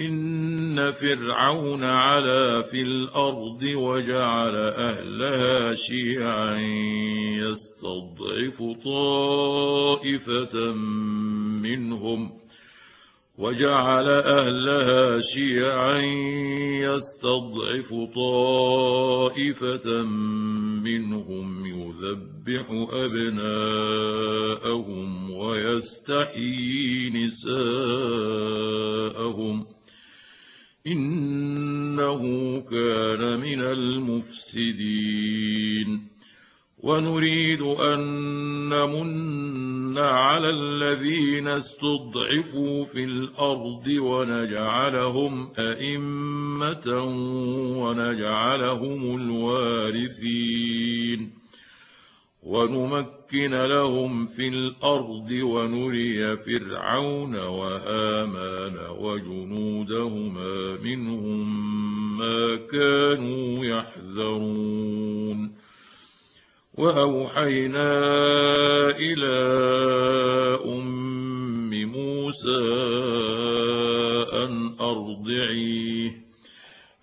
إن فرعون علا في الأرض وجعل أهلها شيعا يستضعف طائفة منهم وجعل أهلها شيعا يستضعف طائفة منهم يذبح أبناءهم ويستحيي نساءهم إنه كان من المفسدين. ونريد أن نمن على الذين استضعفوا في الأرض ونجعلهم أئمة ونجعلهم الوارثين. ونمكن لهم في الأرض ونري فرعون وهامان وجنودهما منهم ما كانوا يحذرون. وأوحينا إلى أم موسى أن أرضعيه.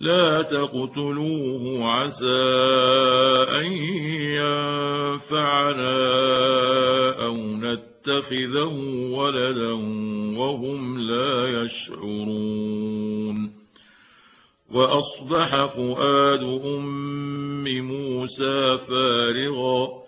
لا تقتلوه عسى أن ينفعنا أو نتخذه ولدا وهم لا يشعرون. وأصبح فؤاد أم موسى فارغا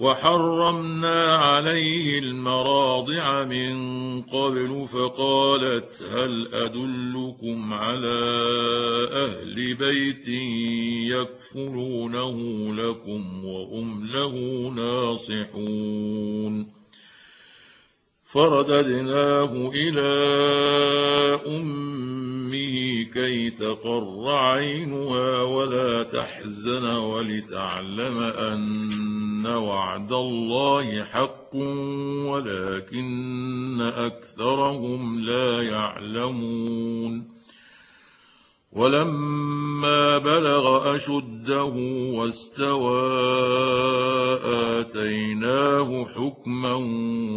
وحرمنا عليه المراضع من قبل فقالت هل أدلكم على أهل بيت يكفلونه لكم وهم له ناصحون؟ فرددناه إلى أمه كي تقر عينها ولا تحزن ولتعلم أن وعد الله حق ولكن اكثرهم لا يعلمون ولما بلغ اشده واستوى اتيناه حكما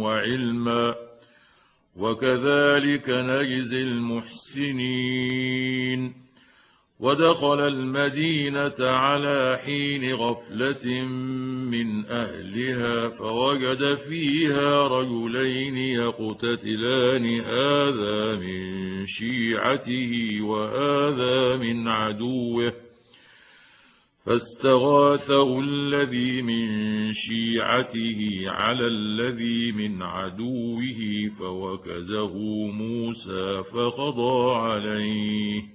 وعلما وكذلك نجزي المحسنين ودخل المدينة على حين غفلة من أهلها فوجد فيها رجلين يقتتلان هذا من شيعته وهذا من عدوه. فاستغاثه الذي من شيعته على الذي من عدوه فوكزه موسى فقضى عليه.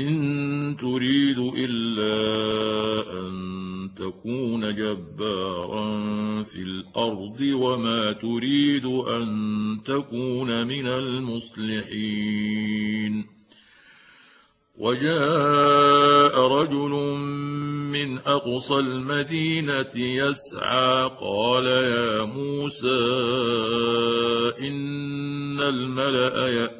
إن تريد إلا أن تكون جبارا في الأرض وما تريد أن تكون من المصلحين. وجاء رجل من أقصى المدينة يسعى قال يا موسى إن الملأ يأتي.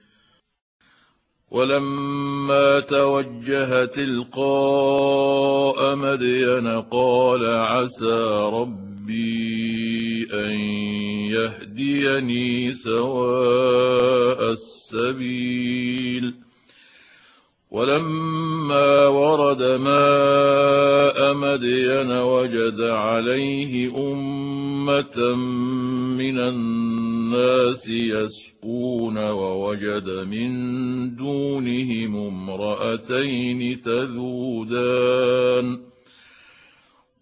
ولما توجه تلقاء مدين قال عسى ربي أن يهديني سواء السبيل ولما ورد ماء مدين وجد عليه أمة من الناس يسقون ووجد من دونهم امرأتين تذودان.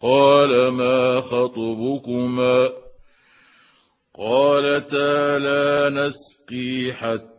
قال ما خطبكما؟ قالتا لا نسقي حتى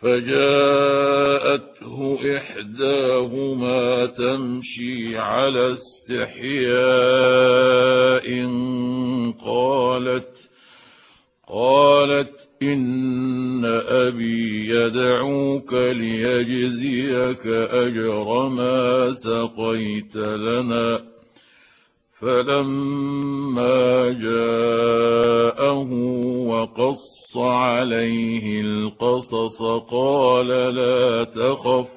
فجاءته إحداهما تمشي على استحياء قالت قالت إن أبي يدعوك ليجزيك أجر ما سقيت لنا. فلما جاءه وقص عليه القصص قال لا تخف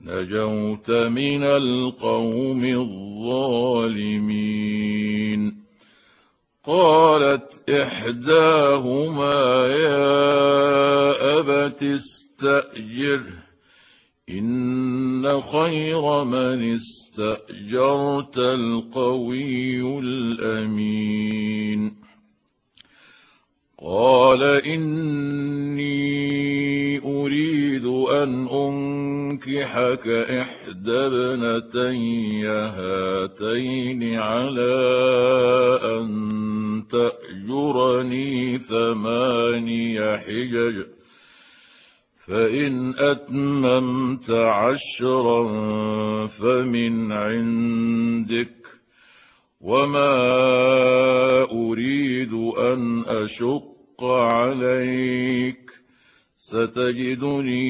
نجوت من القوم الظالمين. قالت إحداهما يا أبت استاجره إن خير من استأجرت القوي الأمين. قال إني أريد أن أنكحك إحدى ابنتي هاتين على أن تأجرني ثماني حجج. فإن أتممت عشرا فمن عندك وما أريد أن أشق عليك ستجدني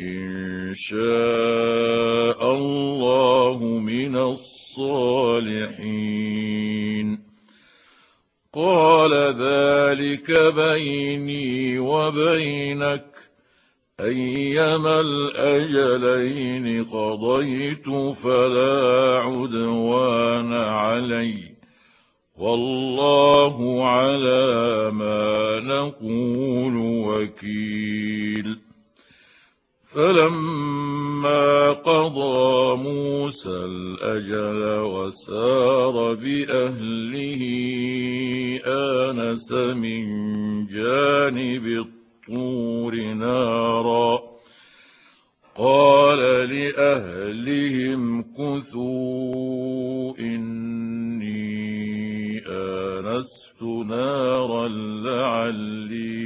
إن شاء الله من الصالحين. قال ذلك بيني وبينك. أيما الأجلين قضيت فلا عدوان علي. والله على ما نقول وكيل. فلما قضى موسى الأجل وسار بأهله آنس من جانب الطور نارا. قال لأهلهم كثوا إني انست نارا لعلي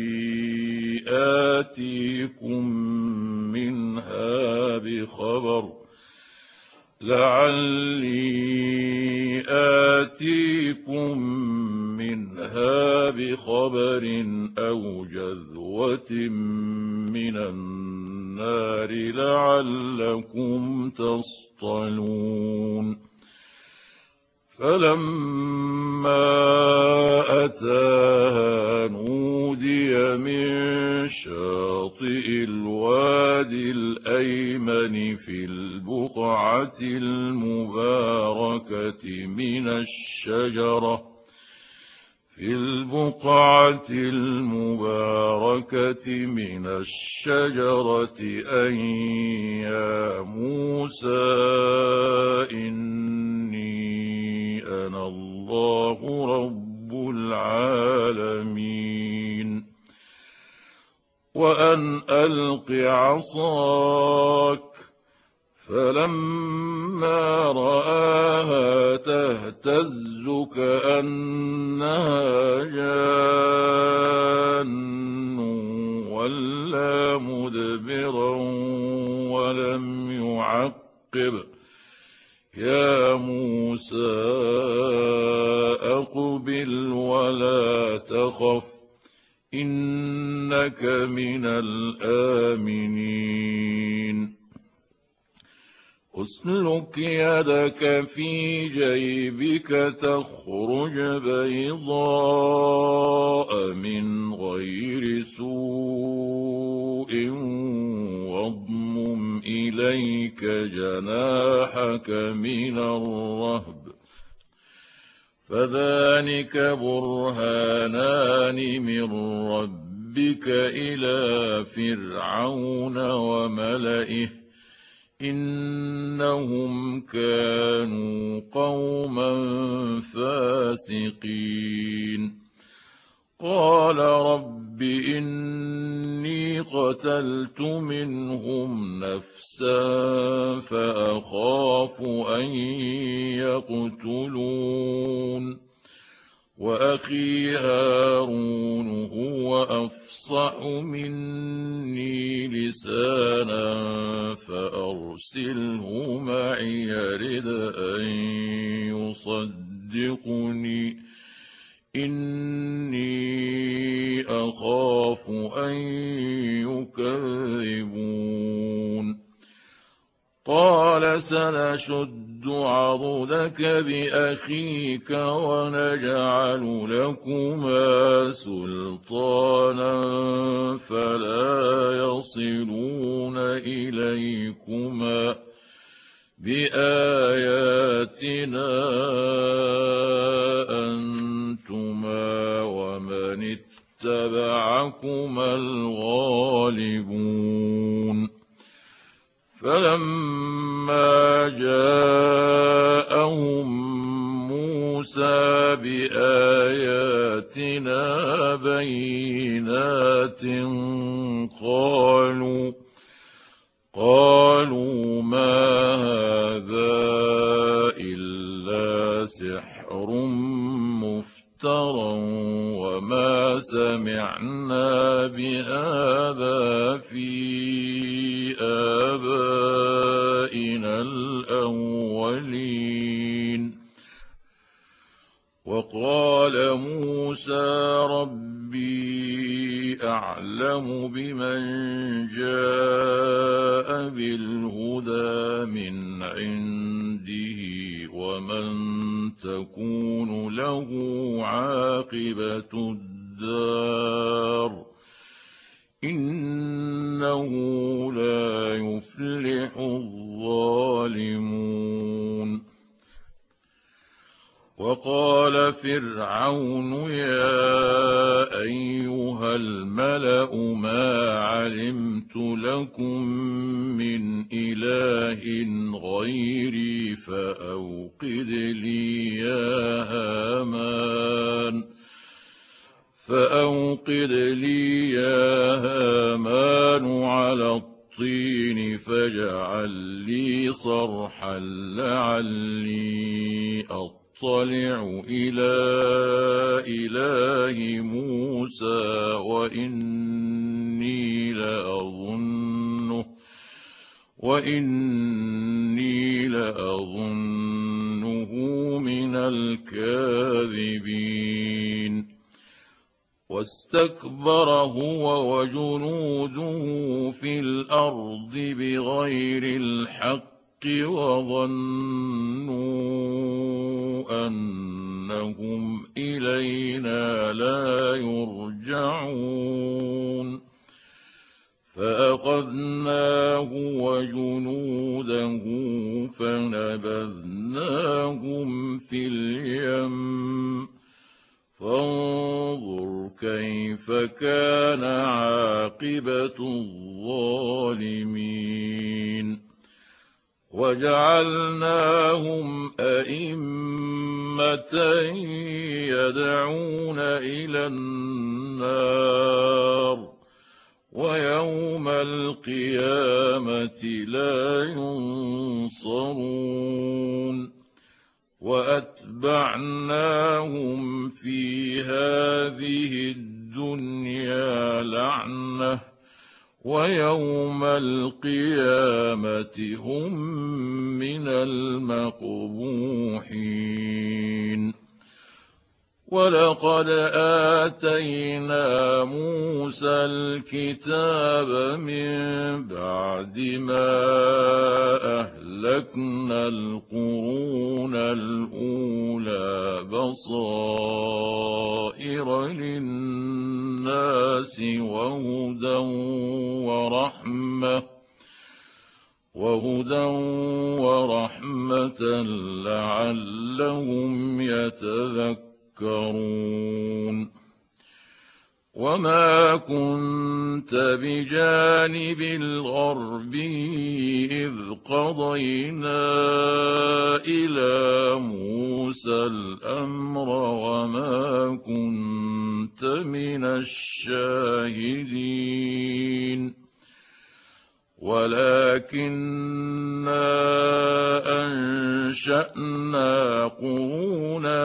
آتيكم منها بخبر. لعلي آتيكم منها بخبر أو جذوة من النار لعلكم تصطلون. فلما أتاها نودي من شاطئ الوادي الأيمن في البقعة المباركة من الشجرة. في البقعة المباركة من الشجرة أن يا موسى إني أنا الله رب العالمين. وأن ألق عصاك. فلما رآها تهتز كأنها جان. ولا مدبرا ولم يعقب. يا موسى أقبل ولا تخف إنك من الآمنين. أسلك يدك في جيبك تخرج بيضاء من غير سوء واضمم إليك جناحك من الرهب. فذلك برهانان من ربك إلى فرعون وملئه. إنهم كانوا قوما فاسقين. قال رب إني قتلت منهم نفسا فأخاف أن يقتلون. وأخي هارون هو أفصح مني لسانا فأرسله معي يرد أن يصدقني. إني أخاف أن يكذبون. قال سنشد عضدك بأخيك ونجعل لكما سلطانا عاقبه الدار. إنه لا يفلح الظالمون. وقال فرعون يا أيها الملأ ما علمت لكم من إله غيري فأوقد لي يا هامان. فاوقد لي يا هامان على الطين فاجعل لي صرحا لعلي أطلع إلى إله موسى وإني لأظنه وإني لأظنه من الكاذبين واستكبر هو وجنوده في الأرض بغير الحق وظنوا أنهم إلينا لا يرجعون فأخذناه وجنوده فنبذناهم في اليم فانظر كيف كان عاقبة الظالمين. وجعلناهم أئمة يدعون إلى النار ويوم القيامة لا ينصرون. وأتبعناهم في هذه الدنيا لعنة ويوم القيامة هم من المقبوحين. ولقد اتينا موسى الكتاب من بعد ما اهلكنا القرون الاولى بصائر للناس وهدى ورحمه وهدى ورحمه لعلهم يتذكرون تذكرون وما كنت بجانب الغرب إذ قضينا إلى موسى الأمر وما كنت من الشاهدين ولكنا أنشأنا قرونا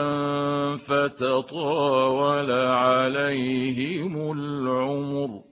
فتطاول عليهم العمر.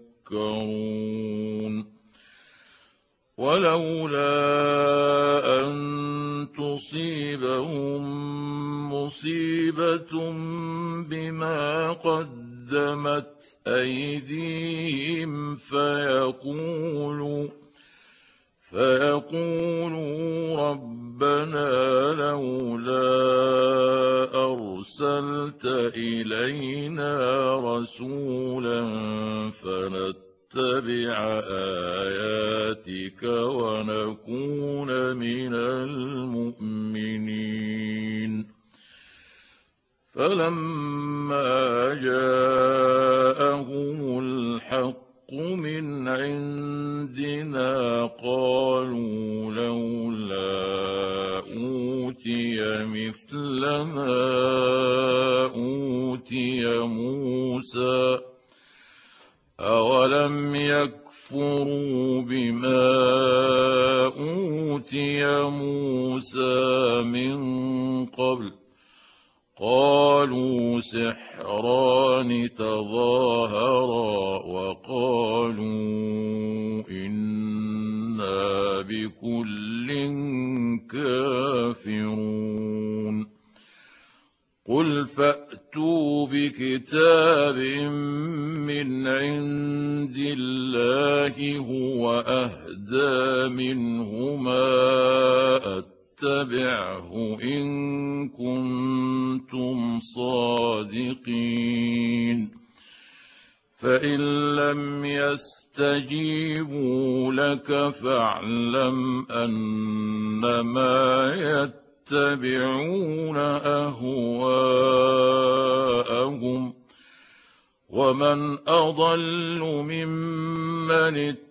يذكرون ولولا أن تصيبهم مصيبة بما قدمت أيديهم فيقولوا فيقولوا ربنا لولا أرسلت إلينا رسولا فنتبع آياتك ونكون من المؤمنين. فلما جاءهم اوتي موسى من قبل قالوا سحران تظاهرا وقالوا إنا بكل كافرون قل فأتوا بكتاب من عند الله هو منهما اتبعه ان كنتم صادقين فان لم يستجيبوا لك فاعلم انما يتبعون اهواءهم ومن اضل ممن اتبع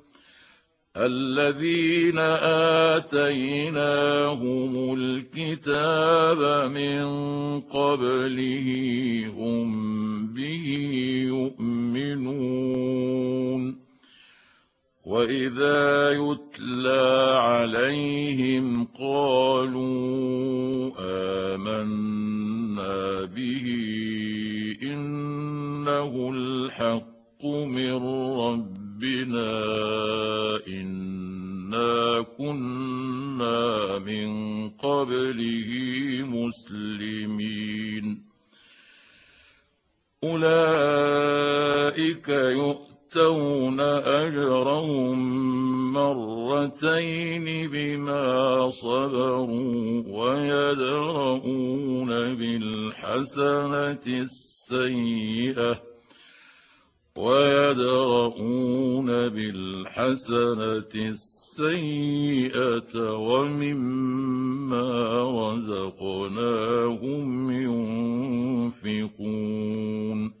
الذين آتيناهم الكتاب من قبله هم به يؤمنون. وإذا يتلى عليهم قالوا آمنا به إنه الحق من ربنا ربنا إنا كنا من قبله مسلمين. أولئك يؤتون أجرهم مرتين بما صبروا ويدرؤون بالحسنة السيئة. ويدرؤون بالحسنة السيئة ومما رزقناهم ينفقون.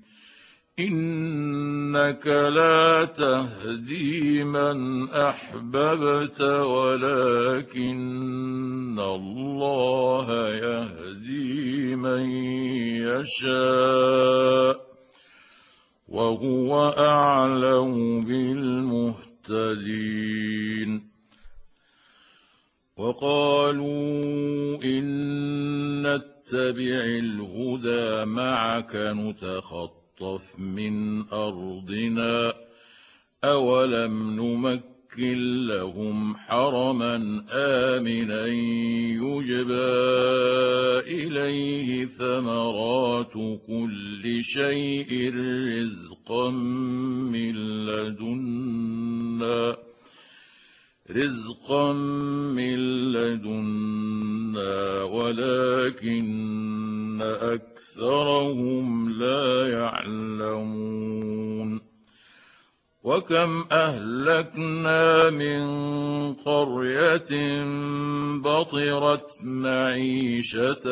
إنك لا تهدي من أحببت ولكن الله يهدي من يشاء وهو أعلم بالمهتدين وقالوا إن نتبع الهدى معك نتخطى نخطف من أرضنا أولم نمكن لهم حرما آمنا يجبى إليه ثمرات كل شيء رزقا من لدنا رزقا من لدنا ولكن اكثرهم لا يعلمون وكم اهلكنا من قريه بطرت معيشتها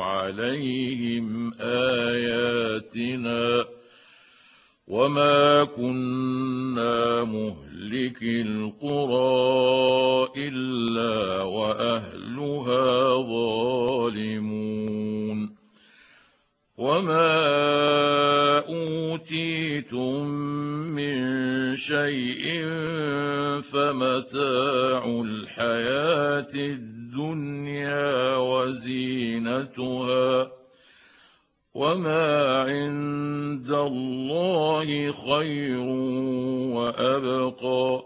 عليهم آياتنا وما كنا مهلك القرى إلا وأهلها ظالمون وما أوتيتم من شيء فمتاع الحياة الدنيا وزينتها وما عند الله خير وأبقى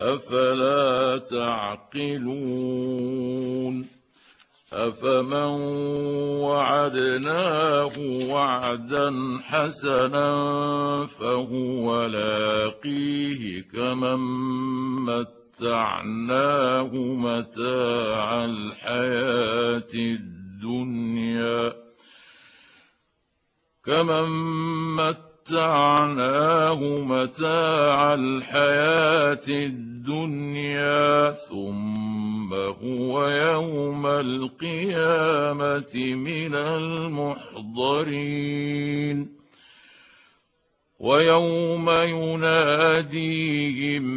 أفلا تعقلون أفمن وعدناه وعدا حسنا فهو لاقيه كمن متعناه متاع الحياة الدنيا. كمن متعناه متاع الحياة الدنيا ثم هو يوم القيامة من المحضرين. ويوم يناديهم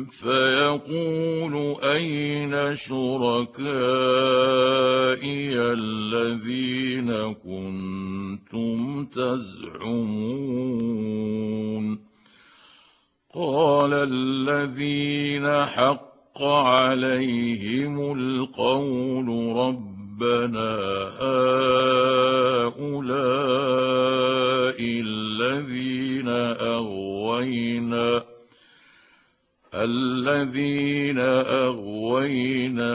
فيقول أين شركائي الذين كنتم تزعمون قال الذين حق عليهم القول ربنا هؤلاء الذين أغوينا الذين أغوينا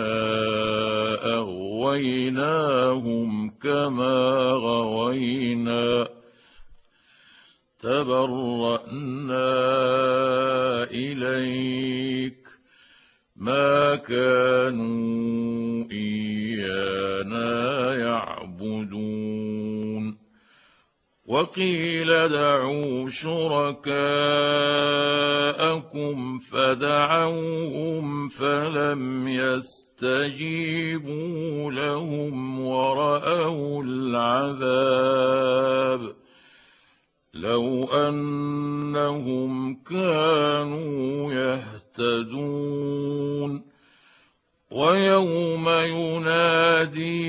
أغويناهم كما غوينا. تبرأنا إليك. ما كانوا وقيل دعوا شركاءكم فدعوهم فلم يستجيبوا لهم ورأوا العذاب لو أنهم كانوا يهتدون ويوم يناديهم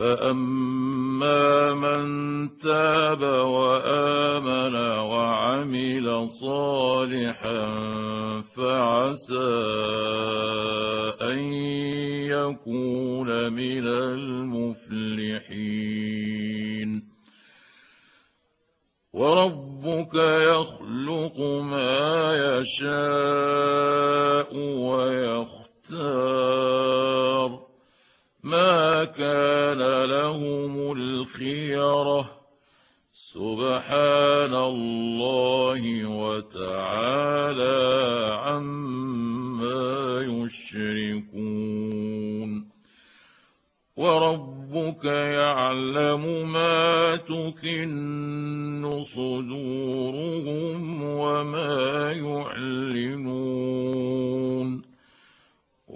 فاما من تاب وامن وعمل صالحا فعسى ان يكون من المفلحين وربك يخلق ما يشاء ويختار ما كان لهم الخيرة. سبحان الله وتعالى عما يشركون. وربك يعلم ما تكن صدورهم وما يعلنون.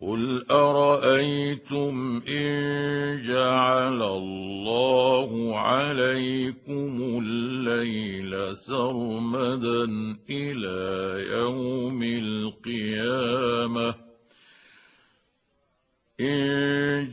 قل ارايتم ان جعل الله عليكم الليل سرمدا إلى يوم القيامه إن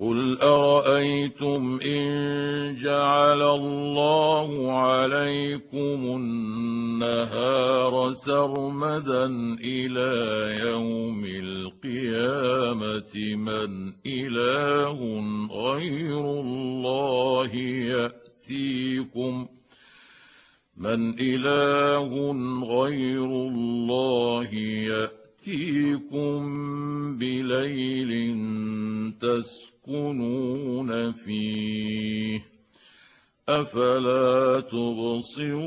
قل ارايتم ان جعل الله عليكم النهار سرمدا إلى يوم القيامه من اله غير الله ياتيكم من اله غير الله ياتيكم بليل تسكن تسكنون فيه افلا تبصرون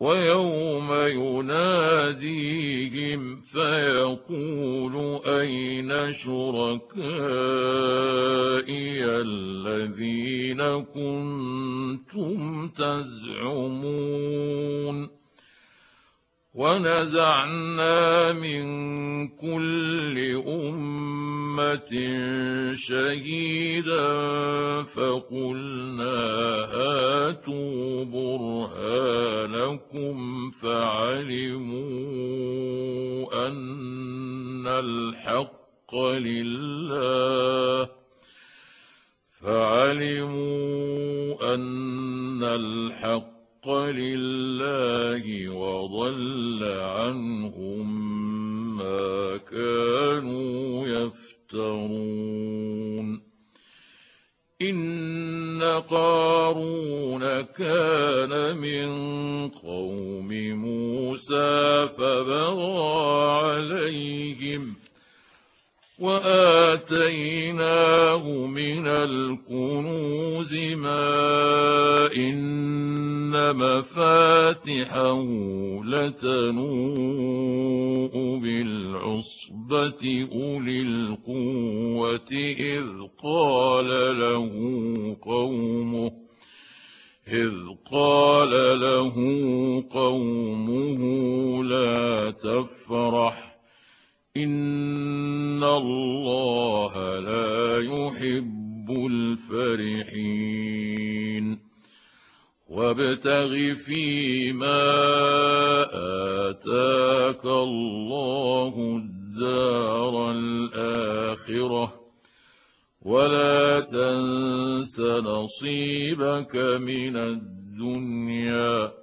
ويوم يناديهم فيقول أين شركائي الذين كنتم تزعمون ونزعنا من كل أمة شهيدا فقلنا هاتوا برهانكم فعلموا أن الحق لله فعلموا أن الحق الحق لله وضل عنهم ما كانوا يفترون. إن قارون كان من قوم موسى فبغى عليهم وآتيناه من الكنوز ما إن مفاتحه لتنوء بالعصبة أولي القوة إذ قال له قومه إذ قال له قومه لا تفرح ان الله لا يحب الفرحين وابتغ فيما اتاك الله الدار الاخره ولا تنس نصيبك من الدنيا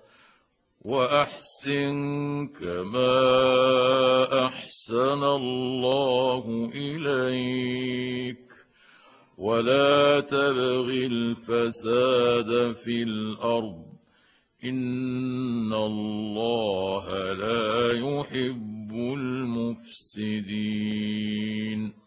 وأحسن كما أحسن الله إليك. ولا تبغ الفساد في الأرض. إن الله لا يحب المفسدين.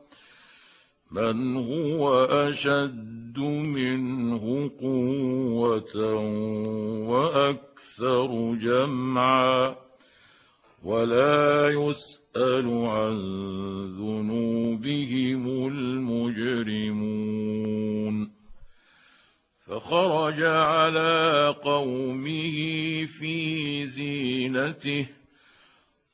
من هو أشد منه قوة وأكثر جمعا ولا يسأل عن ذنوبهم المجرمون فخرج على قومه في زينته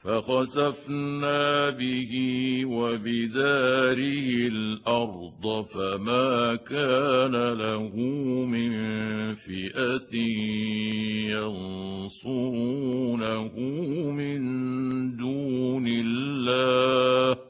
فخسفنا به وبداره الأرض فما كان له من فئة ينصرونه من دون الله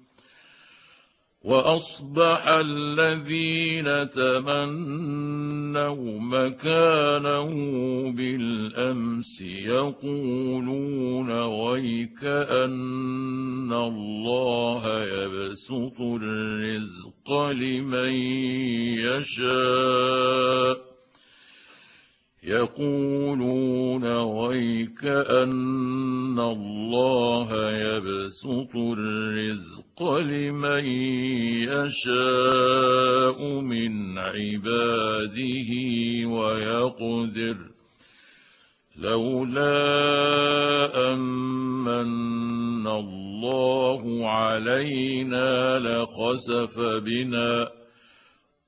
وأصبح الذين تمنوا مكانه بالأمس يقولون ويك أن الله يبسط الرزق لمن يشاء. يقولون ويك أن الله يبسط الرزق لمن يشاء من عباده ويقدر لولا أمن الله علينا لخسف بنا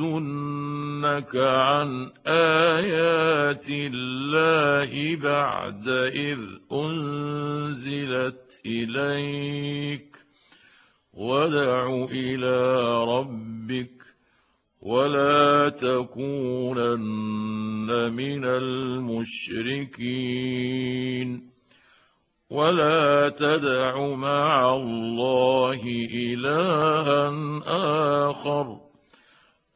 يصدنك عن آيات الله بعد إذ أنزلت إليك. ودع إلى ربك ولا تكونن من المشركين. ولا تدع مع الله إلها آخر.